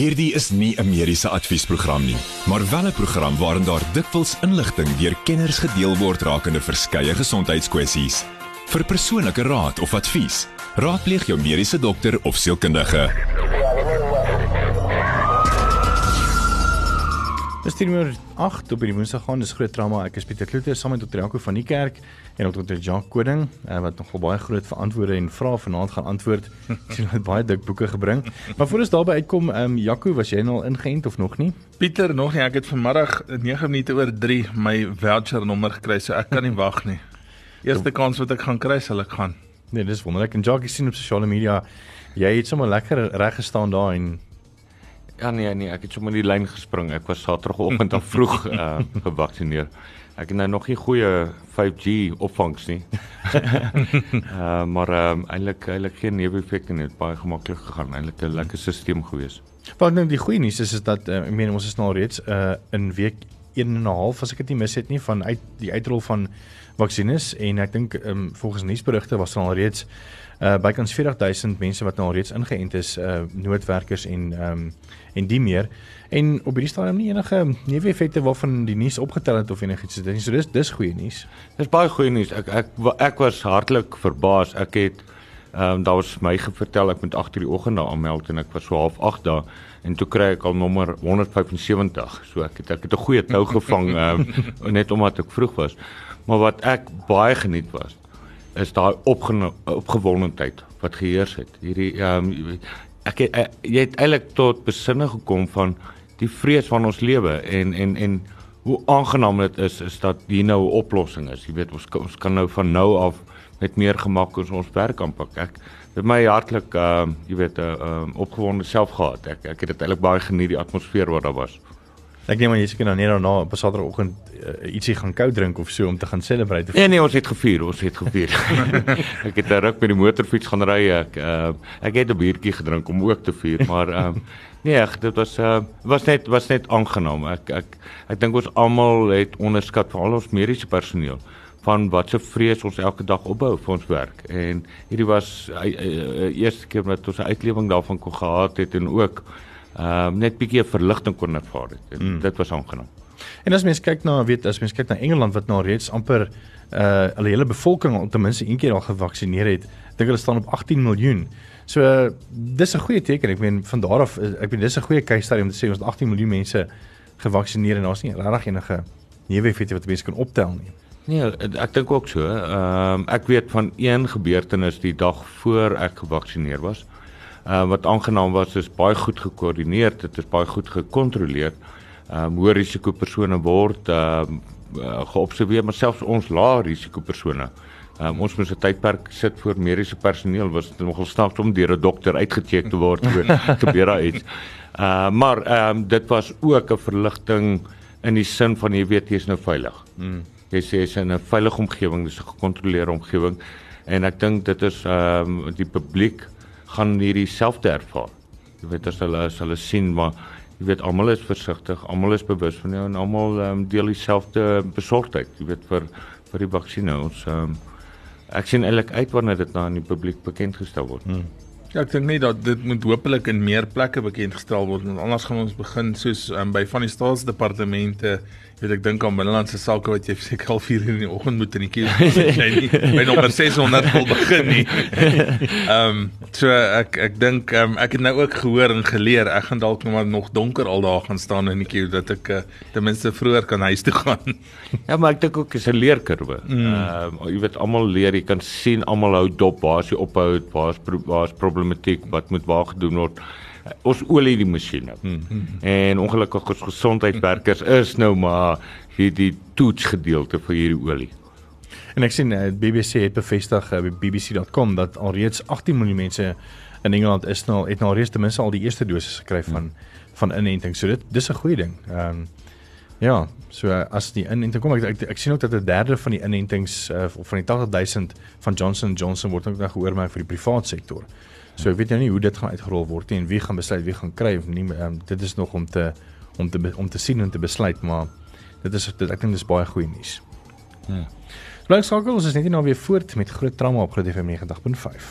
Hierdie is nie 'n mediese adviesprogram nie, maar wel 'n program waarin daar dikwels inligting deur kenners gedeel word rakende verskeie gesondheidskwessies. Vir persoonlike raad of advies, raadpleeg jou mediese dokter of sielkundige. Dis 10:08 op die Woensdag gaan dis groot drama. Ek is Pieter Kloete saam met Dr. Janko van die kerk en Dr. Jacques Koning uh, wat nogal baie groot verantwoorde en vrae vanaand gaan antwoord. Sien hy baie dik boeke gebring. Maar voor ons daarby uitkom, ehm um, Jaco, was jy nou al ingeënt of nog nie? Pieter, nog nie. Ek het vanmiddag 9 minute oor 3 my voucher nommer gekry, so ek kan nie wag nie. Eerste kans wat ek gaan kry, sal ek gaan. Nee, dis wonderlik. En Jacques sien op sosiale media jy het sommer lekker reg gestaan daar en Ja nee nee, ek het sommer in die lyn gespring. Ek was Saterdagoggend al vroeg uh gevaksinneer. Ek het nou nog nie goeie 5G opvangs nie. uh maar ehm um, eintlik eintlik geen neeweffekte nie. Dit baie gemaklik gegaan. Eintlik 'n lekker stelsel gewees. Wat nou die goeie nuus is is dat uh, ek meen ons is nou reeds uh in week 1 en 'n half as ek dit nie mis het nie van uit die uitrol van vaksines en ek dink um, volgens nuusberigte was daar al reeds uh bykans 40000 mense wat nou al reeds ingeënt is uh noodwerkers en ehm um, en die meer en op hierdie stadium nie enige neeweffekte waarvan die nuus opgetel het of enigiets dit is so dis dis goeie nuus. Dis baie goeie nuus. Ek ek ek was hartlik verbaas. Ek het ehm um, daar was my gevertel ek moet 8:00 die oggend daar aanmeld en ek was so half 8 daar en toe kry ek al nommer 175. So ek het ek het 'n goeie tou gevang um, net omdat ek vroeg was. Maar wat ek baie geniet was is daai opgewondenheid wat geheers het. Hierdie ehm um, ek het, ek, jy het eintlik tot besinne gekom van die vrees van ons lewe en en en hoe aangenaam dit is is dat hier nou 'n oplossing is. Jy weet ons ons kan nou van nou af met meer gemak ons ons werk aanpak. Ek het my hartlik ehm uh, jy weet 'n uh, uh, opgewonde self gehad. Ek ek het dit eintlik baie geniet die atmosfeer wat daar was. Ek neem aan jy seker nou net daarna op Saterdagoggend uh, ietsie gaan koud drink of so om te gaan celebrate. Nee nee, ons het gevier, ons het gevier. ek het 'n ruk met die motorfiets gaan ry. Ek uh, ek het 'n biertjie gedrink om ook te vier, maar ehm uh, nee, ek, dit was uh, was net was net aangenaam. Ek ek ek dink ons almal het onderskat vir al ons mediese personeel van wat se vrees ons elke dag opbou vir ons werk. En hierdie was die uh, uh, eerste keer wat ons 'n uitlewing daarvan kon gehad het en ook ehm uh, net bietjie verligting kon ervaar het. En mm. Dit was aangenaam. En as mens kyk na weet as mens kyk na Engeland wat nou reeds amper uh hulle hele bevolking al ten minste een keer al gevaksinereer het, dink hulle staan op 18 miljoen. So uh, dis 'n goeie teken. Ek meen van daar af ek meen dis 'n goeie case study om te sê ons 18 miljoen mense gevaksinereer en daar's nie regtig enige neeweffekte wat mense kan optel nie. Nee, ek dink ook so. Ehm um, ek weet van een gebeurtenis die dag voor ek gevaksinereer was uh, wat aangenaam was is baie goed gekoördineer, dit is baie goed gekontroleer. Ehm uh, hoë risiko persone word ehm uh, geobserveer, maar selfs ons lae risiko persone. Ehm um, ons moet 'n tydperk sit vir mediese personeel was dit nogal snaaks om deur 'n dokter uitgecheck te word oor gebeur daar iets. Uh maar ehm um, dit was ook 'n verligting in die sin van jy weet jy is nou veilig. Mm. Jy sê jy's in 'n veilige omgewing, dis 'n gekontroleerde omgewing en ek dink dit is ehm um, die publiek gaan hierdie selfde ervaar. Jy weet as hulle as hulle sien maar jy weet almal is versigtig, almal is bewus van jou en almal um, deel dieselfde besorgdheid, jy weet vir vir die vaksinne. Ons um, ek sien eintlik uit wanneer dit nou aan die publiek bekend gestel word. Hmm. Ja, ek dink net dat dit moet hopelik in meer plekke bekend gestel word want anders gaan ons begin soos um, by van die staatsdepartemente weet ek dink aan binnelandse sake wat jy seker al 4 uur in die oggend moet in die kies jy nie by nommer 600 wil begin nie. Ehm um, so ek ek dink um, ek het nou ook gehoor en geleer ek gaan dalk nog nog donker al daar gaan staan in die kies dat ek uh, ten minste vroeër kan huis toe gaan. ja, maar ek dink ook is 'n leerkurwe. Mm. Ehm mm. uh, jy weet almal leer, jy kan sien almal hou dop waar as jy ophou, waar is waar is problematiek, wat moet waar gedoen word ons olie die masjiene. Hmm, hmm. En ongelukkig ons gesondheidswerkers is nou maar hierdie toetsgedeelte vir hierdie olie. En ek sien uh, eh, BBC het bevestig uh, by bbc.com dat alreeds 18 miljoen mense in Engeland is nou het nou reeds ten minste al die eerste dosis gekry van hmm. van inenting. So dit dis 'n goeie ding. Ehm um, ja, so as die inenting kom ek ek, ek sien ook dat 'n derde van die inentings uh, van die 80000 van Johnson Johnson word ook nou geoormerk vir die privaat sektor. So ek weet nou nie hoe dit gaan uitgerol word nie en wie gaan besluit wie gaan kry of nie. Um, dit is nog om te om te om te sien en te besluit, maar dit is dit, ek dink dis baie goeie nuus. Ja. Blyk skakel ons is net nie nou weer voort met groot trauma op Groot FM 90.5.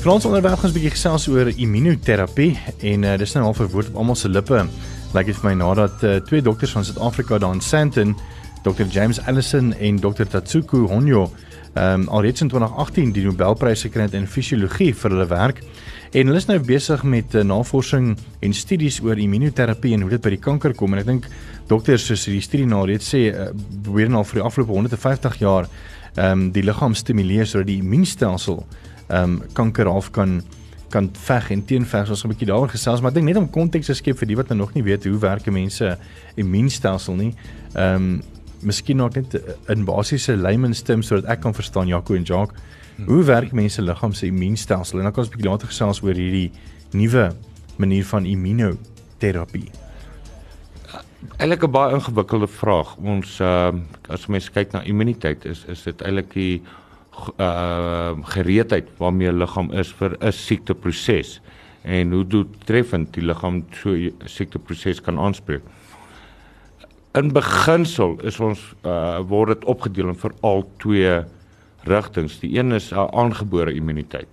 Frans onderwerp gaan ons 'n bietjie gesels oor immunoterapie en uh, dis nou al verwoord op almal se lippe. Lyk dit vir my nadat uh, twee dokters van Suid-Afrika daar in Sandton, Dr James Allison en Dr Tatsuku Honyo, ehm um, alreeds in 2018 die Nobelprys gekry het in fisiologie vir hulle werk. En hulle is nou besig met uh, navorsing en studies oor immunoterapie en hoe dit by die kanker kom en ek dink dokters soos hierdie studie nou reeds sê uh, probeer nou vir die afgelope 150 jaar ehm um, die liggaam stimuleer sodat die immuunstelsel ehm um, kanker half kan kan veg en teenveg. Ons gaan 'n bietjie daaroor gesels, maar ek dink net om konteks te skep vir die wat nou nog nie weet hoe werk 'n mens se immuunstelsel nie. Ehm um, miskien nog net in basiese layman's terms sodat ek kan verstaan Jaco en Jacques. Hoe werk mense liggaam se immuunstelsel? En dan kan ons 'n bietjie later gesels oor hierdie nuwe manier van immunoterapie. Eilik 'n baie ingewikkelde vraag. Ons uh as mense kyk na immuniteit is is dit eilik die uh gereedheid waarmee 'n liggaam is vir 'n siekteproses en hoe doeltreffend die liggaam so 'n siekteproses kan aanspreek. In beginsel is ons uh word dit opgedeel in veral twee rigtings. Die een is 'n aangebore immuniteit.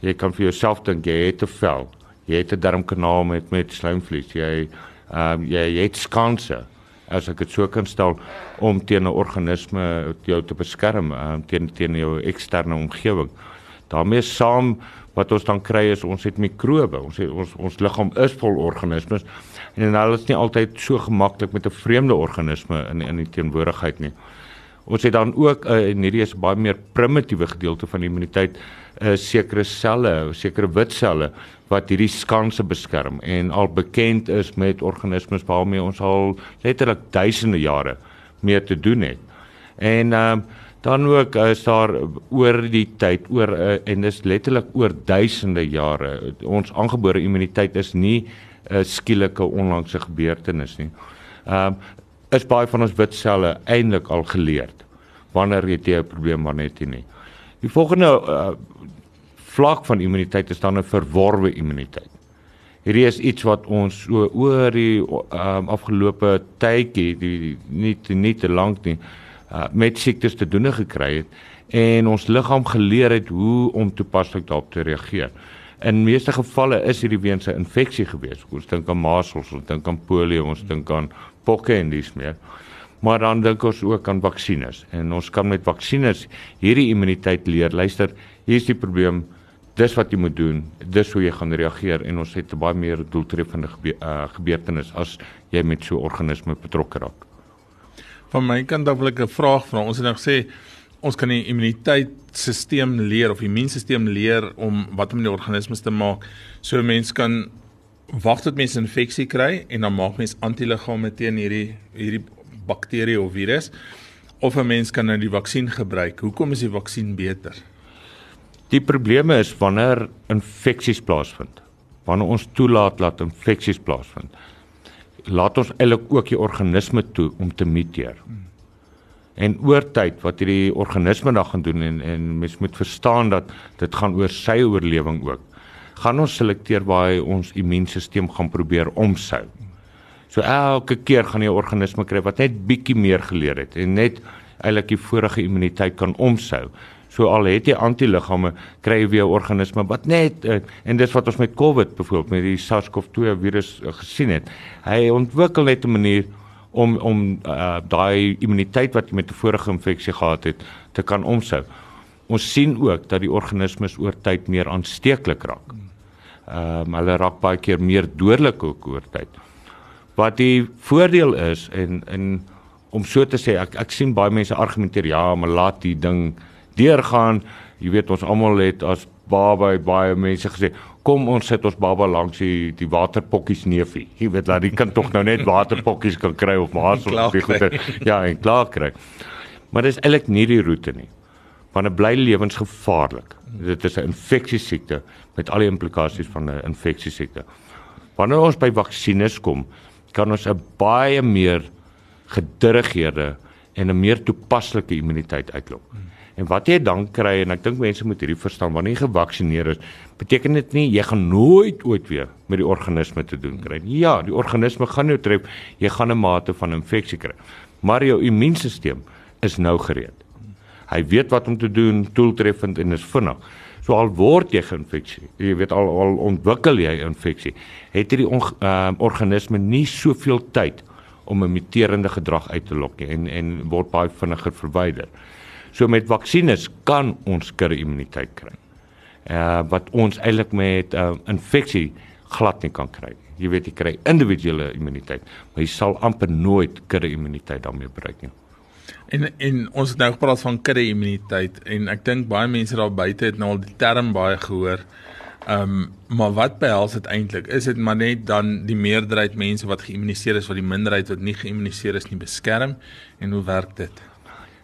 Jy kan vir jouself dink jy het 'n vel, jy het 'n darmkanaal met met slijmvlies, jy ehm um, jy, jy het skanse as ek dit so kan stel om teen 'n organisme jou te beskerm um, teen teen jou eksterne omgewing. daarmee saam wat ons dan kry is ons het mikrobe. Ons het, ons ons liggaam is vol organismes en hulle is nie altyd so gemaklik met 'n vreemde organisme in in die teenwoordigheid nie. Ons het dan ook uh, en hierdie is baie meer primitiewe gedeelte van die immuniteit, 'n uh, sekere selle, sekere wit selle wat hierdie skanse beskerm en al bekend is met organismes waarmee ons al letterlik duisende jare mee te doen het. En ehm uh, dan ook is daar oor die tyd oor uh, en dis letterlik oor duisende jare ons aangebore immuniteit is nie 'n uh, skielike onlangse gebeurtenis nie. Ehm uh, is baie van ons wit selle eintlik al geleerd wanneer jy 'n probleem wanneer jy nie. Die volgende uh, vlak van immuniteit is dan 'n verworwe immuniteit. Hierdie is iets wat ons so oor die um, afgelope tydjie die nie nie te lank nie uh, met siektes te doen gekry het en ons liggaam geleer het hoe om toepaslik daarop te reageer. In meeste gevalle is hierdie weens 'n infeksie gewees. Ons dink aan masels, ons dink aan polio, ons dink aan pokke en dis meer. Maar dan dink ons ook aan vaksines en ons kan met vaksines hierdie immuniteit leer. Luister, hier's die probleem dis wat jy moet doen, dis hoe jy gaan reageer en ons het baie meer doeltreffende gebe uh, gebeurtenis as jy met so 'n organisme betrokke raak. Van my kant af wil ek 'n vraag vra. Ons het nou gesê ons kan die immuniteitstelsel leer of die immuunstelsel leer om wat om die organismes te maak. So 'n mens kan wag tot mense infeksie kry en dan maak mens antiliggame teen hierdie hierdie bakterie of virus of 'n mens kan nou die vaksin gebruik. Hoekom is die vaksin beter? Die probleme is wanneer infeksies plaasvind. Wanneer ons toelaat dat infeksies plaasvind, laat ons eintlik ook die organisme toe om te muteer. En oor tyd wat hierdie organisme dan gaan doen en en mens moet verstaan dat dit gaan oor sy oorlewing ook. Gaan ons selekteer waar ons immuunstelsel gaan probeer omsou. So elke keer gaan die organisme kry wat net bietjie meer geleer het en net eintlik die vorige immuniteit kan omsou. So al het jy antiliggame, kry jy weer 'n organisme wat net uh, en dis wat ons met COVID byvoorbeeld met die SARS-CoV-2 virus uh, gesien het. Hy ontwikkel net 'n manier om om uh, daai immuniteit wat jy met 'n vorige infeksie gehad het te kan omsou. Ons sien ook dat die organismes oor tyd meer aansteeklik raak. Ehm um, hulle raak baie keer meer dodelik ook oor tyd. Wat die voordeel is en en om so te sê ek ek sien baie mense argumenteer ja, maar laat die ding deurgaan. Jy weet ons almal het as baba baie mense gesê kom ons sit ons baba langs die die waterpokkies neefie. Jy weet dat die kind tog nou net waterpokkies kan kry of maar so baie goed. Ja, en klaar kry. Maar dis eintlik nie die roete nie. Want 'n bly lewensgevaarlik. Dit is 'n infeksiesiekte met al die implikasies van 'n infeksiesiekte. Wanneer ons by vaksines kom, kan ons 'n baie meer gedirigeerde en 'n meer toepaslike immuniteit uitlok. Hmm. En wat jy dan kry en ek dink mense moet hierdie verstaan wanneer jy gevaksinneer is, beteken dit nie jy gaan nooit ooit weer met die organisme te doen kry nie. Ja, die organisme gaan jou tref, jy gaan 'n mate van infeksie kry. Maar jou immuunstelsel is nou gereed. Hy weet wat om te doen, doeltreffend en is vinnig. So al word jy geïnfeksie, jy weet al al ontwikkel jy infeksie, het hierdie on, uh, organisme nie soveel tyd om 'n muterende gedrag uit te lok nie en en word baie vinniger verwyder. So met vaksines kan ons kudde-immuniteit kry. Uh wat ons eintlik met 'n uh, infeksie glad nie kan kry. Jy weet jy kry individuele immuniteit, maar jy sal amper nooit kudde-immuniteit daarmee bereik nie. En en ons het nou gepraat van kudde-immuniteit en ek dink baie mense daar buite het nou al die term baie gehoor. Ehm um, maar wat behels dit eintlik? Is dit maar net dan die meerderheid mense wat geïmmuniseer is wat die minderheid wat nie geïmmuniseer is nie beskerm en hoe werk dit?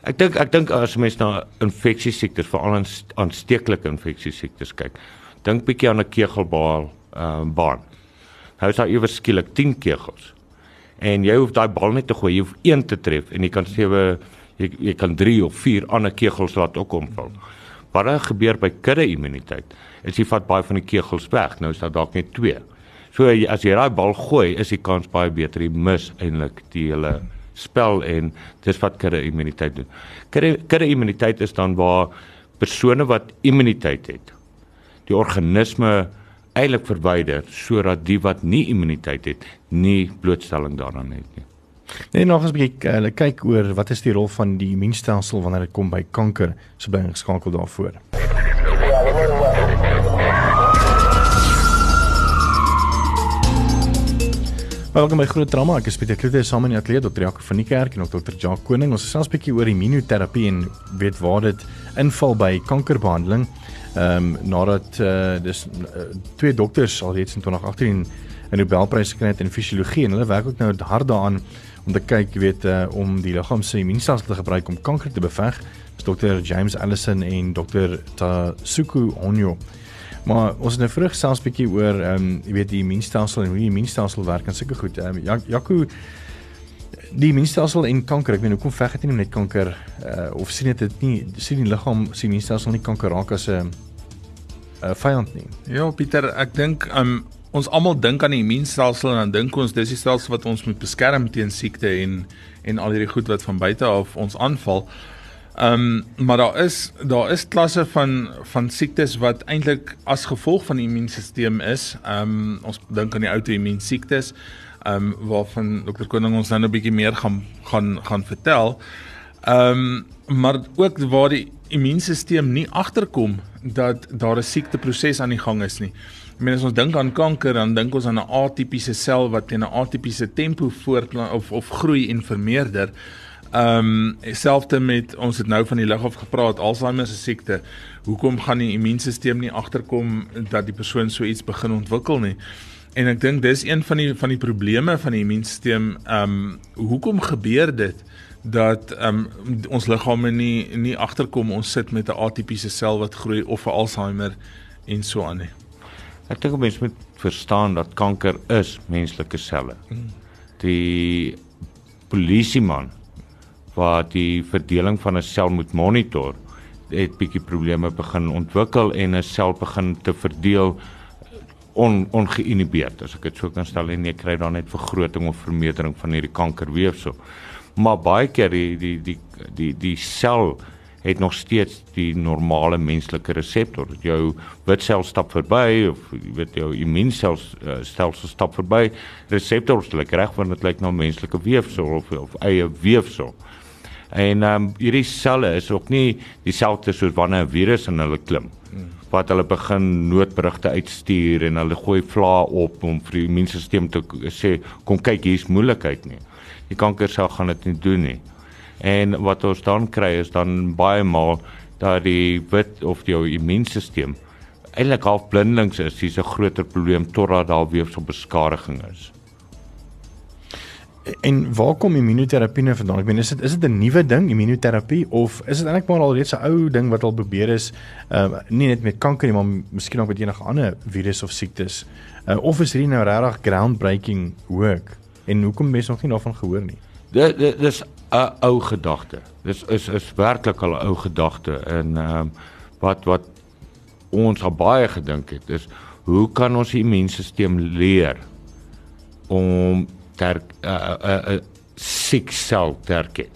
Ek dink ek dink as mens na infeksie siektes, veral aansteeklike infeksie siektes kyk, dink bietjie aan 'n kegelbal ehm uh, baan. Nou is daar iewers skielik 10 kegels. En jy hoef daai bal net te gooi, jy hoef een te tref en jy kan sewe jy jy kan 3 of 4 ander kegels laat ook omval. Wat gebeur by kudde immuniteit? Is jy vat baie van die kegels weg. Nou is daar dalk net 2. So as jy daai bal gooi, is die kans baie beter jy mis eintlik die hele spel en dis wat kudde immuniteit doen. Kudde kudde immuniteit is dan waar persone wat immuniteit het, die organisme eintlik verwyder sodat die wat nie immuniteit het nie blootstelling daaraan het nie. Nee, nog eens 'n bietjie hulle kyk oor wat is die rol van die immuunstelsel wanneer dit kom by kanker, so bly geskakel daarvoor. Welkom by Groot Drama. Ek is Pieter Kloete saam met die atleet Dr. Jaco van die Kerk en Dr. Jacques Koning. Ons gesels 'n bietjie oor immunoterapie en weet waar dit inval by kankerbehandeling. Ehm um, nadat uh, dis uh, twee dokters al reeds in 2018 'n Nobelprys gekry het in fisiologie en hulle werk ook nou hard daaraan om te kyk, jy weet, uh, om die liggaam se immuunstelsel te gebruik om kanker te beveg. Dis Dr. James Allison en Dr. Tasuku Onyo. Maar ons het nou vroeg selfs bietjie oor ehm um, jy weet die immuunstelsel en hoe die immuunstelsel werk en sulke goed. Ehm um, Jaco die immuunstelsel en kanker, ek weet hoekom veg dit nie net kanker uh, of sien dit dit nie sien die liggaam se immuunstelsel nie kanker raak as 'n 'n vyand nie. Ja, Pieter, ek dink um, ons almal dink aan die immuunstelsel en dan dink ons dis die stelsel wat ons moet beskerm teen siekte en en al hierdie goed wat van buite af ons aanval. Ehm um, maar daar is daar is klasse van van siektes wat eintlik as gevolg van die immuunstelsel is. Ehm um, ons dink aan die outoimmuun siektes ehm um, waarvan dokter Koning ons nou 'n bietjie meer gaan gaan gaan vertel. Ehm um, maar ook waar die immuunstelsel nie agterkom dat daar 'n siekteproses aan die gang is nie. Ek meen as ons dink aan kanker, dan dink ons aan 'n atipiese sel wat teen 'n atipiese tempo voortplant of of groei en vermeerder. Ehm um, selfs met ons het nou van die lighof gepraat, Alzheimer se siekte. Hoekom gaan die immuunstelsel nie agterkom dat die persoon so iets begin ontwikkel nie? En ek dink dis een van die van die probleme van die immuunstelsel. Ehm um, hoekom gebeur dit? dat um, ons liggame nie nie agterkom ons sit met 'n atipiese sel wat groei of 'n Alzheimer en so aan nie. Ek dink mense moet verstaan dat kanker is menslike selle. Die polisieman wat die verdeling van 'n sel moet monitor, het bietjie probleme begin ontwikkel en 'n sel begin te verdeel on ongeïnhibeerd as ek dit sou kan stel en jy kry dan net vergroting of vermeerdering van hierdie kankerweefsel maar baie keer die die die die die sel het nog steeds die normale menslike reseptor. Jou witsel stap verby of jy weet jou immuunsel uh, stelsel stap verby. Reseptors lyk reg want dit lyk na menslike weefsel of of eie weefsel. En ehm um, hierdie selle is ook nie dieselfde soos wanneer 'n virus in hulle klim. Wat hulle begin noodberigte uitstuur en hulle gooi vla op om vir die immuunstelsel te sê kom kyk hier's moeilikheid nie die kankersel gaan dit nie doen nie. En wat ons dan kry is dan baie maal dat die wit of jou immuunstelsel eintlik half blindelings is, dis 'n groter probleem totdat daar weefselbeskadiging is. En waar kom immunoterapie nou vandaan? Ek meen is dit is dit 'n nuwe ding, immunoterapie of is dit eintlik maar al reeds 'n ou ding wat al probeer is, ehm uh, nie net met kanker nie, maar miskien ook met enige ander virus of siektes. Uh, of is hierdie nou regtig groundbreaking work? en hoekom mense nog nie daarvan gehoor nie. Dit dit is 'n ou gedagte. Dis is is werklik al 'n ou gedagte en ehm um, wat wat ons al baie gedink het is hoe kan ons die immuunstelsel leer om ter 'n uh, 'n uh, uh, siek sel te herken.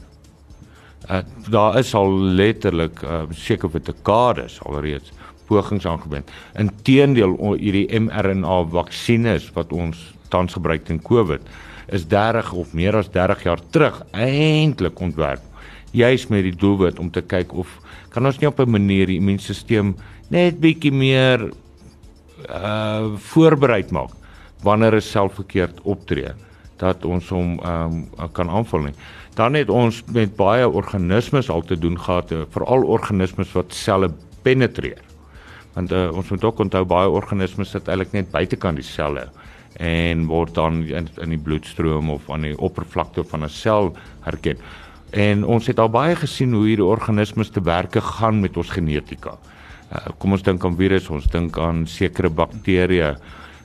Uh, daar is al letterlik uh, seker vir dekades alreeds pogings aangewend. Inteendeel hierdie mRNA vaksines wat ons tans gebruik teen COVID is 30 of meer as 30 jaar terug eintlik ontwerp juis met die doelwit om te kyk of kan ons nie op 'n manier die immuunstelsel net bietjie meer uh voorberei maak wanneer 'n sel verkeerd optree dat ons hom um kan aanval nie. Dan het ons met baie organismes al te doen gehad, uh, veral organismes wat selle penetreer. Want uh, ons moet ook onthou baie organismes sit eintlik net buitekant die selle en word dan in, in die bloedstroom of aan die oppervlakte van 'n sel herken. En ons het al baie gesien hoe hierdie organismes te werke gaan met ons genetika. Uh, kom ons dink aan virus, ons dink aan sekere bakterieë.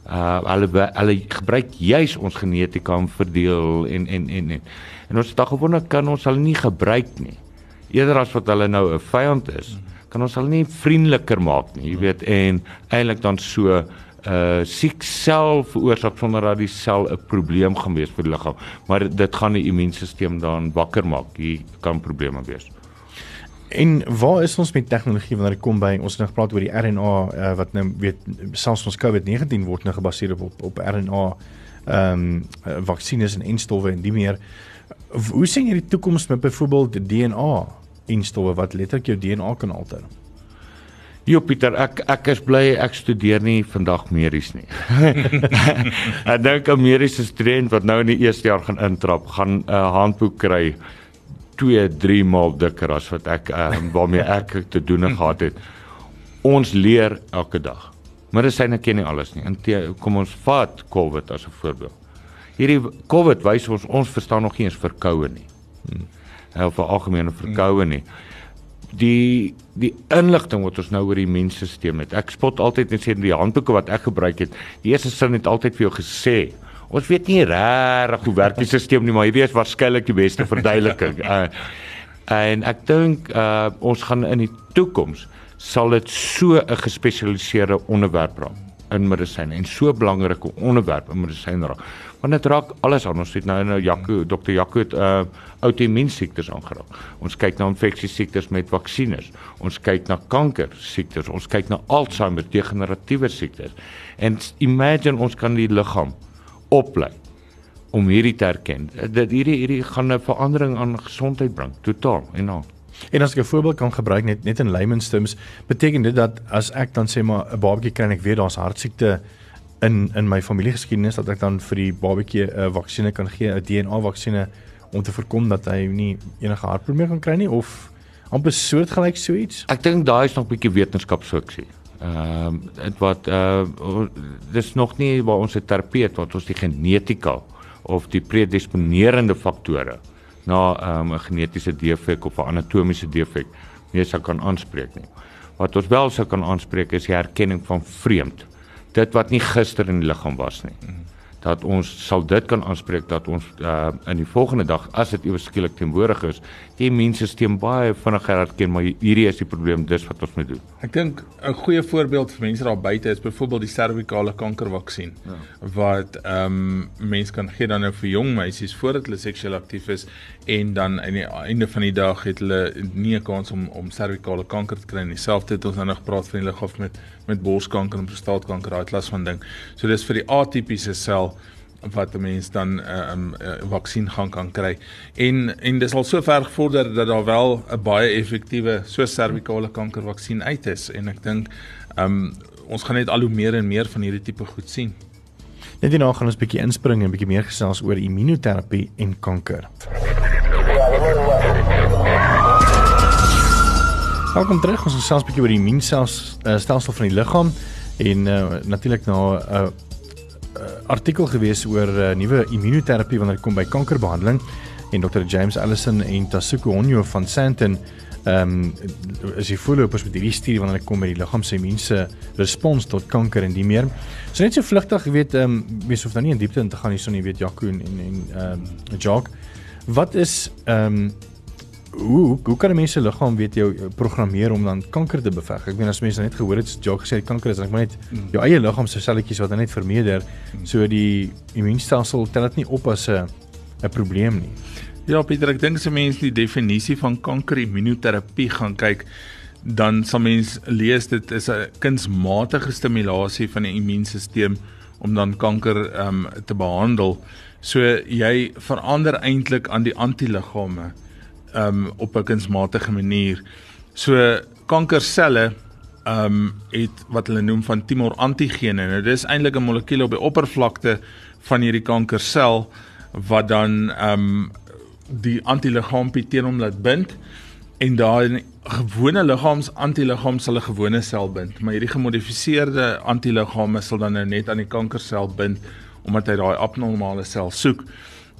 Uh hulle hulle gebruik juis ons genetika om verdeel en en en en. En ons al gewonder kan ons hulle nie gebruik nie. Eerder as wat hulle nou 'n vyand is, kan ons hulle nie vriendeliker maak nie, jy weet, en eintlik dan so uh siek sel veroorsaak sonder dat die sel 'n probleem gaan wees vir die liggaam, maar dit gaan die immuunstelsel dan wakker maak. Hier kan probleme wees. En waar is ons met tegnologie wanneer dit kom by ons nou gepraat oor die RNA uh, wat nou weet selfs ons COVID-19 word nou gebaseer op op, op RNA ehm um, vaksines en enstowwe en die meer. Hoe sien jy die toekoms met byvoorbeeld DNA enstowwe wat letterlik jou DNA kan alter? Jo Pieter, ek ek is bly ek studeer nie vandag medies nie. ek dink 'n mediese student wat nou in die eerste jaar gaan intrap, gaan 'n uh, handboek kry 2, 3 maal dikker as wat ek uh, waarmee ek te doen gehad het. Ons leer elke dag. Medisyne ken nie alles nie. Intee, kom ons vat COVID as 'n voorbeeld. Hierdie COVID wys ons ons verstaan nog nie eens verkoue nie. Hmm. Of 'n algemene verkoue nie. Die die inligting wat ons nou oor die mensstelsel het. Ek spot altyd net sê die handboeke wat ek gebruik het. Die eerste sin het altyd vir jou gesê Ons weet nie regtig hoe werk die stelsel nie, maar hierdie is waarskynlik die beste verduideliking. Uh, en ek dink uh, ons gaan in die toekoms sal dit so 'n gespesialiseerde onderwerp raak in medisyne en so 'n belangrike onderwerp in medisyne raak. Want dit raak alles aan. Ons het nou nou Jaco, Dr. Jaco het uh outoimmuun siektes aangeraak. Ons kyk na infeksie siektes met vaksines. Ons kyk na kanker siektes. Ons kyk na Alzheimer, degeneratiewe siektes. En imagine ons kan die liggaam oplei om hierdie te erken. Dat hierdie hierdie gaan 'n verandering aan gesondheid bring, totaal en al. En as ek 'n voorbeeld kan gebruik net net in layman's terms, beteken dit dat as ek dan sê maar 'n babatjie kry en ek weet daar's hartsiekte in in my familiegeskiedenis dat ek dan vir die babatjie 'n uh, vaksinne kan gee, 'n DNA vaksinne om te voorkom dat hy nie enige hartprobleme kan kry nie of amper soortgelyk so iets. Ek dink daai is nog 'n bietjie wetenskapsfiksie. Ehm um, dit wat uh dis nog nie waar ons 'n terapeut wat ons die genetika of die predisponerende faktore na ehm, 'n um, genetiese defek of 'n anatomiese defek nie sou kan aanspreek nie. Wat ons wel sou kan aanspreek is die herkenning van vreemd. Dit wat nie gister in die liggaam was nie. -hmm dat ons sal dit kan aanspreek dat ons uh, in die volgende dag as dit ewe skielik teenwoordig is, die immuunstelsel baie vinniger herken maar hierdie is die probleem dis wat ons moet doen. Ek dink 'n goeie voorbeeld vir mense daar buite is byvoorbeeld die servikale kankervaksin ja. wat ehm um, mense kan gee dan nou vir jong meisies voordat hulle seksueel aktief is en dan aan die einde van die dag het hulle nie 'n kans om om servikale kanker te kry nie. Selfs het ons nou nog gepraat van die liggaam met met borskanker en prostaatkanker, daai klas van ding. So dis vir die atipiese sel wat 'n mens dan 'n uh, 'n um, uh, vaksin gaan kan kry. En en dis al so ver gevorder dat daar wel 'n baie effektiewe so servikale kankervaksin uit is en ek dink um ons gaan net al hoe meer en meer van hierdie tipe goed sien. Net hierna gaan ons bietjie inspring en bietjie meer gesels oor immunoterapie en kanker. Welkom terug. Ons gesels 'n bietjie oor die immuunstelsel van die liggaam en uh, natuurlik na 'n uh, artikel gewees oor uh, nuwe immunoterapie wanneer dit kom by kankerbehandeling en Dr James Allison en Tasuku Honyo van Santen ehm um, is die voorlopers met hierdie studie wanneer dit kom by die liggaam se immuunse respons tot kanker en die meer. So net so vlugtig, jy weet, ehm um, mens hoef nou nie in diepte in te gaan hierson, jy weet Jaco en en ehm um, Jock. Wat is ehm um, hoe hoe kan 'n mens se liggaam weet jou programmeer om dan kanker te beveg? Ek meen as mense net gehoor het Jock gesê kanker is, dan ek maar net mm. jou eie liggaam se selletjies wat net vermeerder, mm. so die immuunstelsel tel dit nie op as 'n 'n probleem nie. Ja, Pieter, ek dink as 'n mens die definisie van kankerimmunoterapie gaan kyk, dan sal mens lees dit is 'n kunsmatige stimulasie van die immuunstelsel om dan kanker ehm um, te behandel. So jy verander eintlik aan die antiliggame um, op 'n kunsmatige manier. So kankerselle um, het wat hulle noem van tumor antigene. Nou dis eintlik 'n molekuul op die oppervlakte van hierdie kankersel wat dan um, die antiligaampie teen hom laat bind en daai gewone liggaams antiliggaam sal 'n gewone sel bind, maar hierdie gemodifiseerde antiliggame sal dan nou net aan die kankersel bind omdat hy daai abnormale sel soek.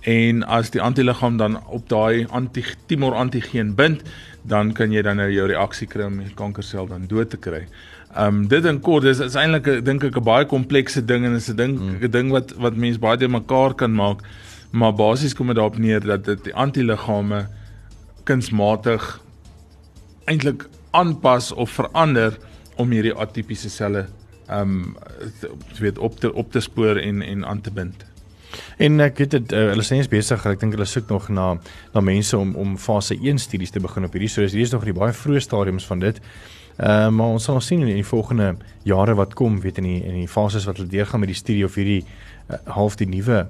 En as die antiliggaam dan op daai anti-tumor antigeen bind, dan kan jy dan nou jou reaksie kry om die kankersel dan dood te kry. Ehm um, dit in kort is, is eintlik dink ek 'n baie komplekse ding en is 'n ding 'n mm. ding wat wat mense baie te mekaar kan maak. Maar basies kom dit daarop neer dat dit die antiliggame kunsmatig eintlik aanpas of verander om hierdie atipiese selle ehm um, weet op te op te spoor en en aan te bind. En ek weet dit uh, hulle sê is besig, ek dink hulle soek nog na na mense om om fase 1 studies te begin op hierdie. So hierdie is nog die baie vroeë stadiums van dit. Ehm uh, maar ons sal sien in die volgende jare wat kom, weet in die in die fases wat hulle deurgaan met die studie of hierdie uh, half die nuwe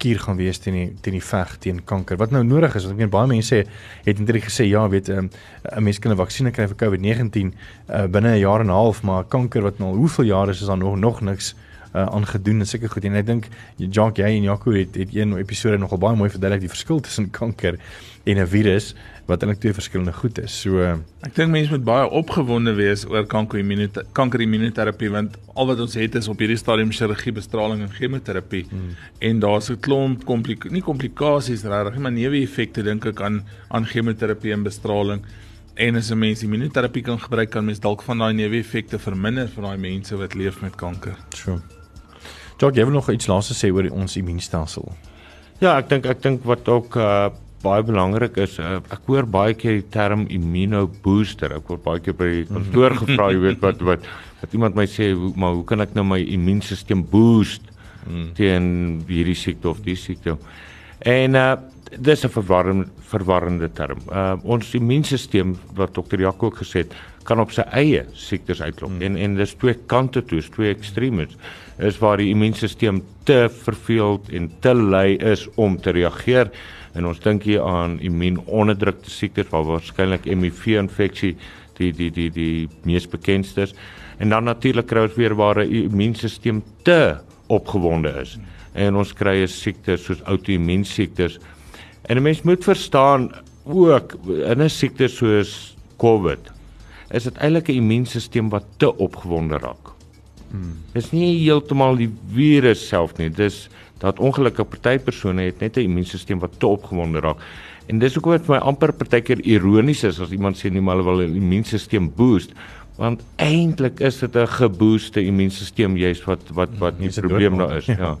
kuur gaan wees teen die teen die veg teen kanker. Wat nou nodig is, ek meen baie mense het eintlik gesê ja, weet ehm, 'n um, mens kan 'n vaksinne kry vir COVID-19 uh, binne 'n jaar en 'n half, maar kanker wat nou hoeveel jare is is dan nog nog niks uh, aangedoen en seker goed en ek dink Jock jy en Jaco het het een episode nogal baie mooi verduidelik die verskil tussen kanker en 'n virus wat eintlik twee verskillende goed is. So ek dink mense moet baie opgewonde wees oor kankerimmunoterapie want al wat ons het is op hierdie stadium chirurgie, bestraling en chemoterapie. Hmm. En daar's 'n klomp komplik nie komplikasies regtig, maar neeweffekte dink ek aan aan chemoterapie en bestraling. En as 'n mens immunoterapie kan gebruik, kan mens dalk van daai neeweffekte verminder vir daai mense wat leef met kanker. So. Jog, jy wil nog iets laaste sê oor ons immuunstelsel? Ja, ek dink ek dink wat ook uh baie belangrik is uh, ek hoor baie keer die term immunobooster ek word baie keer by kantoor gevra jy weet wat wat wat iemand my sê hoe, maar hoe kan ek nou my immuunstelsel boost mm. teen hierdie siekte of die siekte en uh dis 'n verwarrende verwarrende term uh ons immuunstelsel wat dokter Jaco ook gesê het kan op sy eie siektes uitklop. Mm. en en dis twee kante toe twee ekstremes is waar die immuunstelsel te verveeld en te lui is om te reageer. En ons dink hier aan immuunonderdrukte siektes waar waarskynlik HIV infeksie die die die die mees bekendste is. En dan natuurlik kry ons weer waar die immuunstelsel te opgewonde is. En ons kry 'n siekte soos outoimmuun siektes en 'n mens moet verstaan ook in 'n siekte soos COVID is dit eintlik 'n immuunstelsel wat te opgewonde raak. Hmm. Dis nie heeltemal die virus self nie, dis dat ongelukkige party persone het net 'n immuunstelsel wat te opgewonde raak. En dis hoekom dit vir my amper partykeer ironies is as iemand sê nie maar hulle wil 'n immuunstelsel boost want eintlik is dit 'n gebooste immuunstelsel juist wat wat wat nie probleem daar is ja.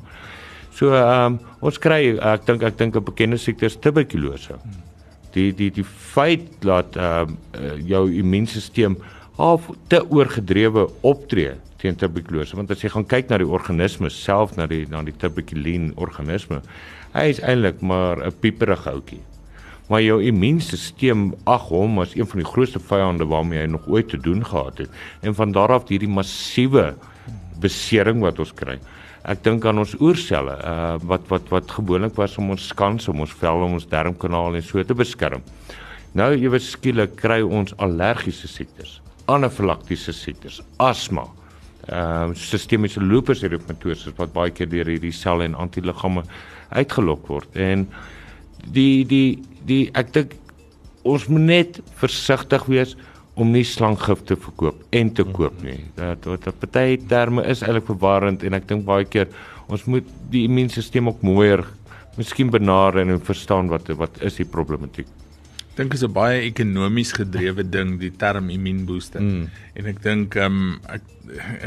So ehm um, ons kry ek dink ek dink 'n bekende siekte is tuberkulose. Die die die feit dat ehm um, jou immuunstelsel half te oorgedrewe optree teen tuberkulose want as jy gaan kyk na die organisme self na die na die tuberkulin organisme hy is eintlik maar 'n pieperige houtjie maar jou immuunstelsel ag hom as een van die grootste vyande waarmee hy nog ooit te doen gehad het. En van daar af hierdie massiewe besering wat ons kry ek dink aan ons oerselle uh, wat wat wat gewoonlik was om ons skans om ons vel om ons darmkanaal en so te beskerm. Nou ewe skielik kry ons allergiese siektes anafilaktiese siektes asma ehm uh, sistemiese lupus eritematosus wat baie keer deur hierdie selle en antiliggame uitgelok word. En die die die ek dink ons moet net versigtig wees om nie slanggif te verkoop en te koop nie. Dat wat 'n party terme is eintlik verwarrend en ek dink baie keer ons moet die immuunstelsel ook mooier miskien benader en verstaan wat wat is die problematiek dink is 'n baie ekonomies gedrewe ding die term immuunbooster. Mm. En ek dink ehm um, ek,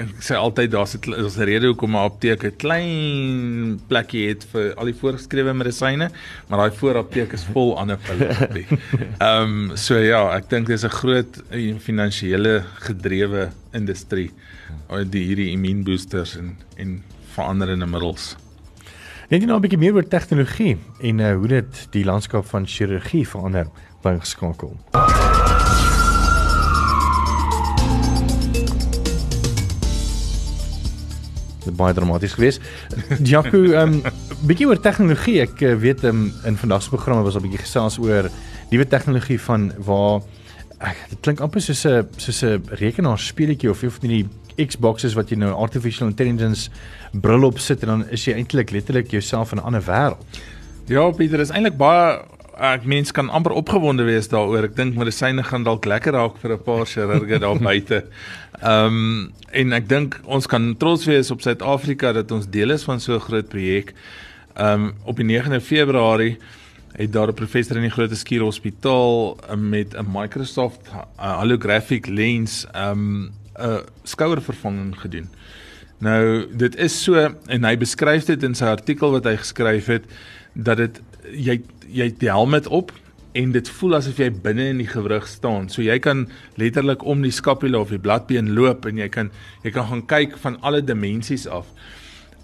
ek sê altyd daar's 'n daar's 'n rede hoekom 'n apteek 'n klein plekkie het vir al die voorgeskrewe medisyne, maar daai voorapteek is vol ander pille. Ehm um, so ja, ek dink dis 'n groot eh, finansiële gedrewe industrie. Die hierdie immuunboosters en en veranderende middels. Net nou 'n bietjie meer oor tegnologie en uh, hoe dit die landskap van chirurgie verander, bly geskakel. Dit baie dramaties geweest. Jaco, ehm um, bietjie oor tegnologie. Ek uh, weet um, in vandag se programme was al bietjie gesels oor nuwe tegnologie van waar ek dit klink amper soos 'n soos 'n rekenaarspeletjie of of nie die Xboxes wat jy nou artificial intelligence bril op sit en dan is jy eintlik letterlik jouself in 'n ander wêreld. Ja, Pieter, is eintlik baie ek mens kan amper opgewonde wees daaroor. Ek dink medisyne gaan dalk lekker raak vir 'n paar chirurge daar buite. Ehm um, en ek dink ons kan trots wees op Suid-Afrika dat ons deel is van so 'n groot projek. Ehm um, op die 9de Februarie het daar 'n professor in die Groot Skuur Hospitaal um, met 'n Microsoft uh, holographic lens ehm um, 'n skouervervanging gedoen. Nou dit is so en hy beskryf dit in sy artikel wat hy geskryf het dat dit jy jy die helm op en dit voel asof jy binne in die gewrig staan. So jy kan letterlik om die skapula of die bladbeen loop en jy kan jy kan gaan kyk van alle dimensies af.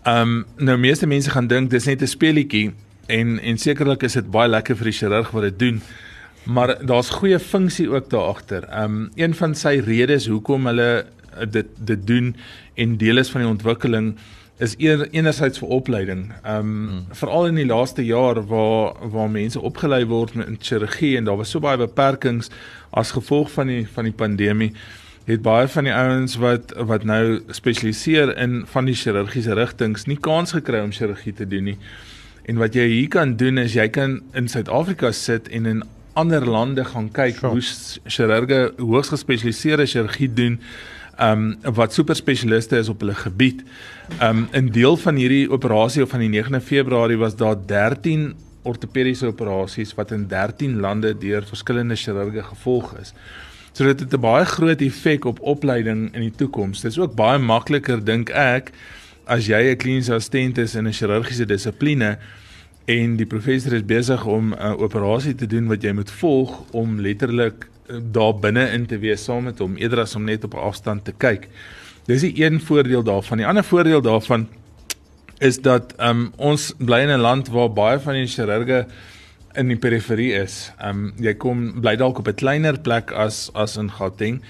Ehm um, nou meeste mense gaan dink dis net 'n speelietjie en en sekerlik is dit baie lekker vir die chirurg wat dit doen. Maar daar's goeie funksie ook daar agter. Um, een van sy redes hoekom hulle dit dit doen en deel is van die ontwikkeling is eer, enerzijds vir opleiding. Ehm um, hmm. veral in die laaste jaar waar waar mense opgelei word met chirurgie en daar was so baie beperkings as gevolg van die van die pandemie het baie van die ouens wat wat nou spesialiseer in van die chirurgiese rigtings nie kans gekry om chirurgie te doen nie. En wat jy hier kan doen is jy kan in Suid-Afrika sit en in ander lande gaan kyk sure. hoe chirurge hoogs gespesialiseerde chirurgie doen um wat super spesialiste is op hulle gebied. Um in deel van hierdie operasie van die 9de Februarie was daar 13 ortopediese operasies wat in 13 lande deur verskillende chirurge gevolg is. So dit het 'n baie groot effek op opleiding in die toekoms. Dit is ook baie makliker dink ek as jy 'n kliniese assistent is in 'n chirurgiese dissipline en die professor is besig om 'n operasie te doen wat jy moet volg om letterlik daar binne in te wees saam met hom eerder as om net op afstand te kyk. Dis die een voordeel daarvan. Die ander voordeel daarvan is dat um, ons bly in 'n land waar baie van die chirurge in die periferie is. Um jy kom bly dalk op 'n kleiner plek as as in Gauteng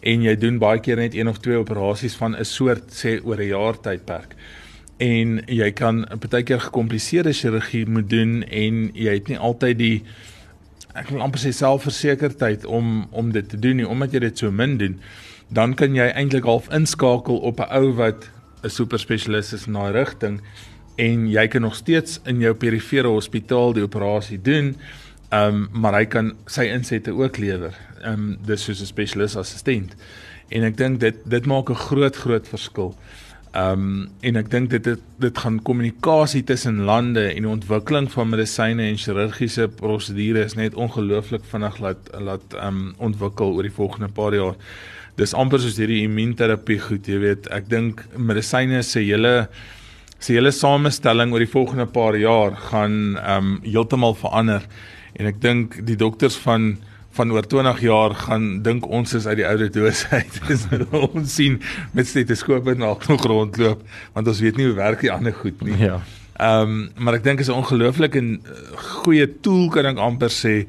en jy doen baie keer net een of twee operasies van 'n soort sê oor 'n jaar tydperk. En jy kan partykeer gekompliseerde chirurgie moet doen en jy het nie altyd die ek wil amper sê selfversekerdheid om om dit te doen nie. Omdat jy dit so min doen dan kan jy eintlik half inskakel op 'n ou wat 'n super spesialis is in daai rigting en jy kan nog steeds in jou perifere hospitaal die operasie doen um, maar hy kan sy insette ook lewer. Um, dis soos 'n spesialis assistent. En ek dink dit dit maak 'n groot groot verskil Ehm um, en ek dink dit, dit dit gaan kommunikasie tussen lande en die ontwikkeling van medisyne en chirurgiese prosedures net ongelooflik vinnig laat laat ehm um, ontwikkel oor die volgende paar jaar. Dis amper soos hierdie immuunterapie goed, jy weet, ek dink medisyne se hele se hele samestelling oor die volgende paar jaar gaan ehm um, heeltemal verander en ek dink die dokters van van oor 20 jaar gaan dink ons is uit die oude doos uit. Dis ons sien met stetoskope na nog rondloop want ons weet nie hoe werk die ander goed nie. Ja. Ehm um, maar ek dink is 'n ongelooflike en uh, goeie tool kan ek amper sê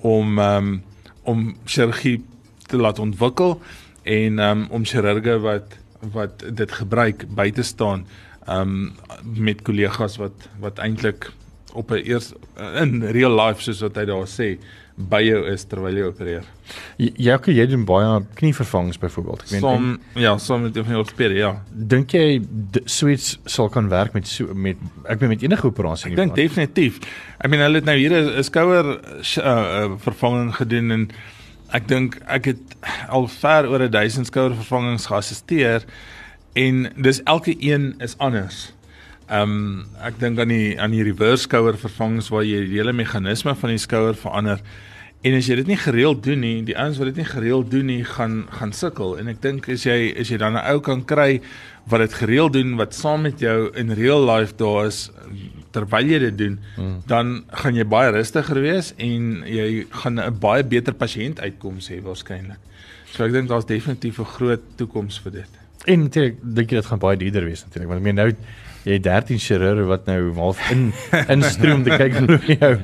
om ehm um, om chirurgie te laat ontwikkel en um, om chirurge wat wat dit gebruik by te staan ehm um, met kollegas wat wat eintlik op 'n eers in real life soos wat hy daar sê by jou is terwyl jy opereer. Jy kan jy doen baie knievervangings byvoorbeeld. Ek weet som ja, som met jou ortopedie, ja. Dink jy suits sal kan werk met so, met ek weet met enige operasie? Ek dink definitief. Ek meen hulle het nou hier 'n skouer uh, uh, vervanging gedoen en ek dink ek het al ver oor 1000 skouer vervangings geassisteer en dis elke een is anders. Ehm um, ek dink aan die aan die reverse skouer vervangings waar jy die hele meganisme van die skouer verander. En as jy dit nie gereeld doen nie, die ouens wat dit nie gereeld doen nie, gaan gaan sukkel. En ek dink as jy as jy dan 'n ou kan kry wat dit gereeld doen wat saam met jou in real life daar is terwyl jy dit doen, hmm. dan gaan jy baie rustiger wees en jy gaan 'n baie beter pasiënt uitkoms hê waarskynlik. So ek dink daar's definitief 'n groot toekoms vir dit. En natuurlik dink jy dit gaan baie duurder wees natuurlik, want ek meen nou jy het 13 chirurge wat nou half in instroom te kyk hoe jou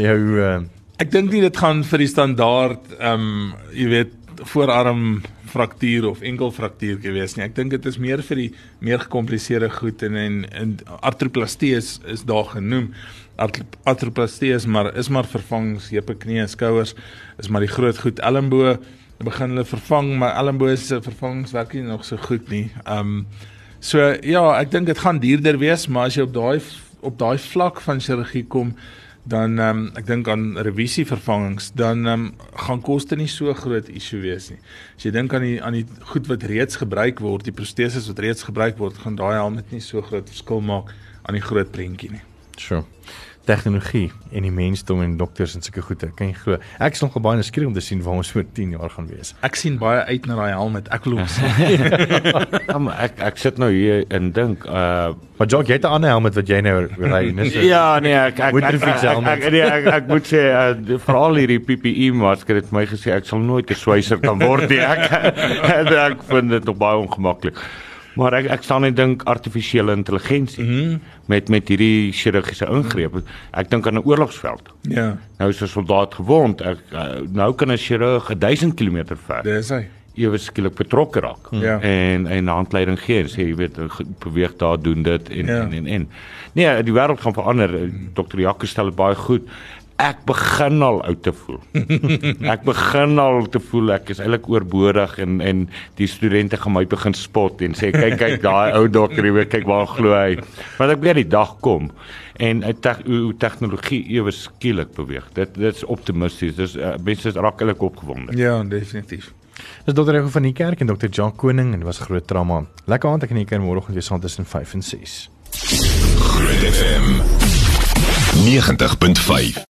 jou uh, Ek dink nie dit gaan vir die standaard ehm um, jy weet voorarm fraktuur of enkelfraktuur gewees nie. Ek dink dit is meer vir die meer gekompliseerde goed en en, en artroplastie is is daar genoem. Artroplastie is maar is maar vervangings, heupe, knieë, skouers is maar die groot goed. Elmboë begin hulle vervang, maar elmboë se vervangingswerk nie nog so goed nie. Ehm um, so ja, ek dink dit gaan duurder wees, maar as jy op daai op daai vlak van chirurgie kom, dan ehm um, ek dink aan revisie vervangings dan ehm um, gaan koste nie so groot issue wees nie. As jy dink aan die aan die goed wat reeds gebruik word, die proteses wat reeds gebruik word, gaan daai helm net nie so groot verskil maak aan die groot prentjie nie. Sure tegnologie en die mensdom en dokters en sulke goede. Kan jy glo? Ek is nog baie nuuskierig om te sien waar ons oor 10 jaar gaan wees. Ek sien baie uit na daai helm met ek loop. ja, maar ek ek sit nou hier en dink uh maar Jock, jy het 'n ander helm wat jy nou ry, nes. Ja, nee, ek ek ek, ek, ek, ek, nee, ek ek moet sê uh, veral hierdie PPE masker het my gesê ek sal nooit 'n swyser kan word nie. Ek ek vind dit nog baie ongemaklik. Maar ek ek staan net dink artifisiële intelligensie mm -hmm. met met hierdie chirurgiese ingrepe. Ek dink aan 'n oorlogsveld. Ja. Nou is 'n soldaat gewond. Ek uh, nou kan 'n chirurg 1000 km ver. Dis hy. Ewe skielik betrokke raak ja. en en handleiding gee en sê jy weet beweeg daar doen dit en, ja. en en en. Nee, die wêreld gaan verander. Dr. Jacques stel dit baie goed ek begin al oud te voel. ek begin al te voel ek is eintlik oorbodig en en die studente gaan my begin spot en sê kyk kyk daai ou dokter hier kyk waar glo hy. Want ek weet die dag kom en hoe te, tegnologie ewe skielik beweeg. Dit dit is optimisties. Dis uh, mense is raak eintlik opgewonde. Ja, definitief. Dis dokter Rego van die kerk en dokter John Koning en dit was groot trauma. Lekker aand ek in die kerk môreoggend weer saam tussen 5 en 6. Groot FM 90.5